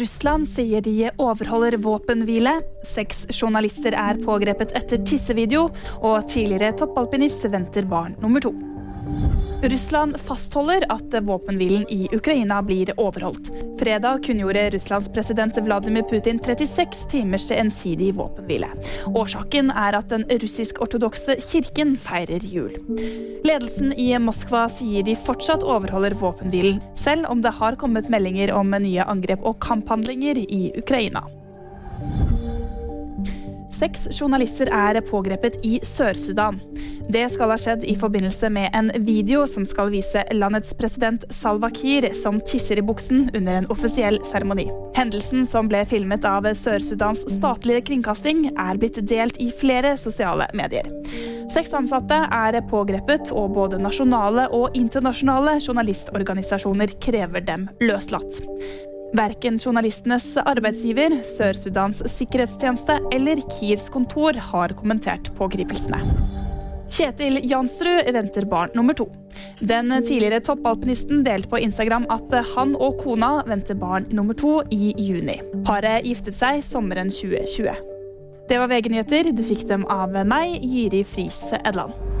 Russland sier de overholder våpenhvile. Seks journalister er pågrepet etter tissevideo, og tidligere toppalpinist venter barn nummer to. Russland fastholder at våpenhvilen i Ukraina blir overholdt. Fredag kunngjorde Russlands president Vladimir Putin 36 timers ensidig våpenhvile. Årsaken er at den russisk-ortodokse kirken feirer jul. Ledelsen i Moskva sier de fortsatt overholder våpenhvilen, selv om det har kommet meldinger om nye angrep og kamphandlinger i Ukraina. Seks journalister er pågrepet i Sør-Sudan. Det skal ha skjedd i forbindelse med en video som skal vise landets president Salva Kiir som tisser i buksen under en offisiell seremoni. Hendelsen, som ble filmet av Sør-Sudans statlige kringkasting, er blitt delt i flere sosiale medier. Seks ansatte er pågrepet, og både nasjonale og internasjonale journalistorganisasjoner krever dem løslatt. Verken journalistenes arbeidsgiver, Sør-Sudans sikkerhetstjeneste eller Kirs kontor har kommentert pågripelsene. Kjetil Jansrud venter barn nummer to. Den tidligere toppalpinisten delte på Instagram at han og kona venter barn nummer to i juni. Paret giftet seg sommeren 2020. Det var VG-nyheter. Du fikk dem av meg, Jyri Friis Edland.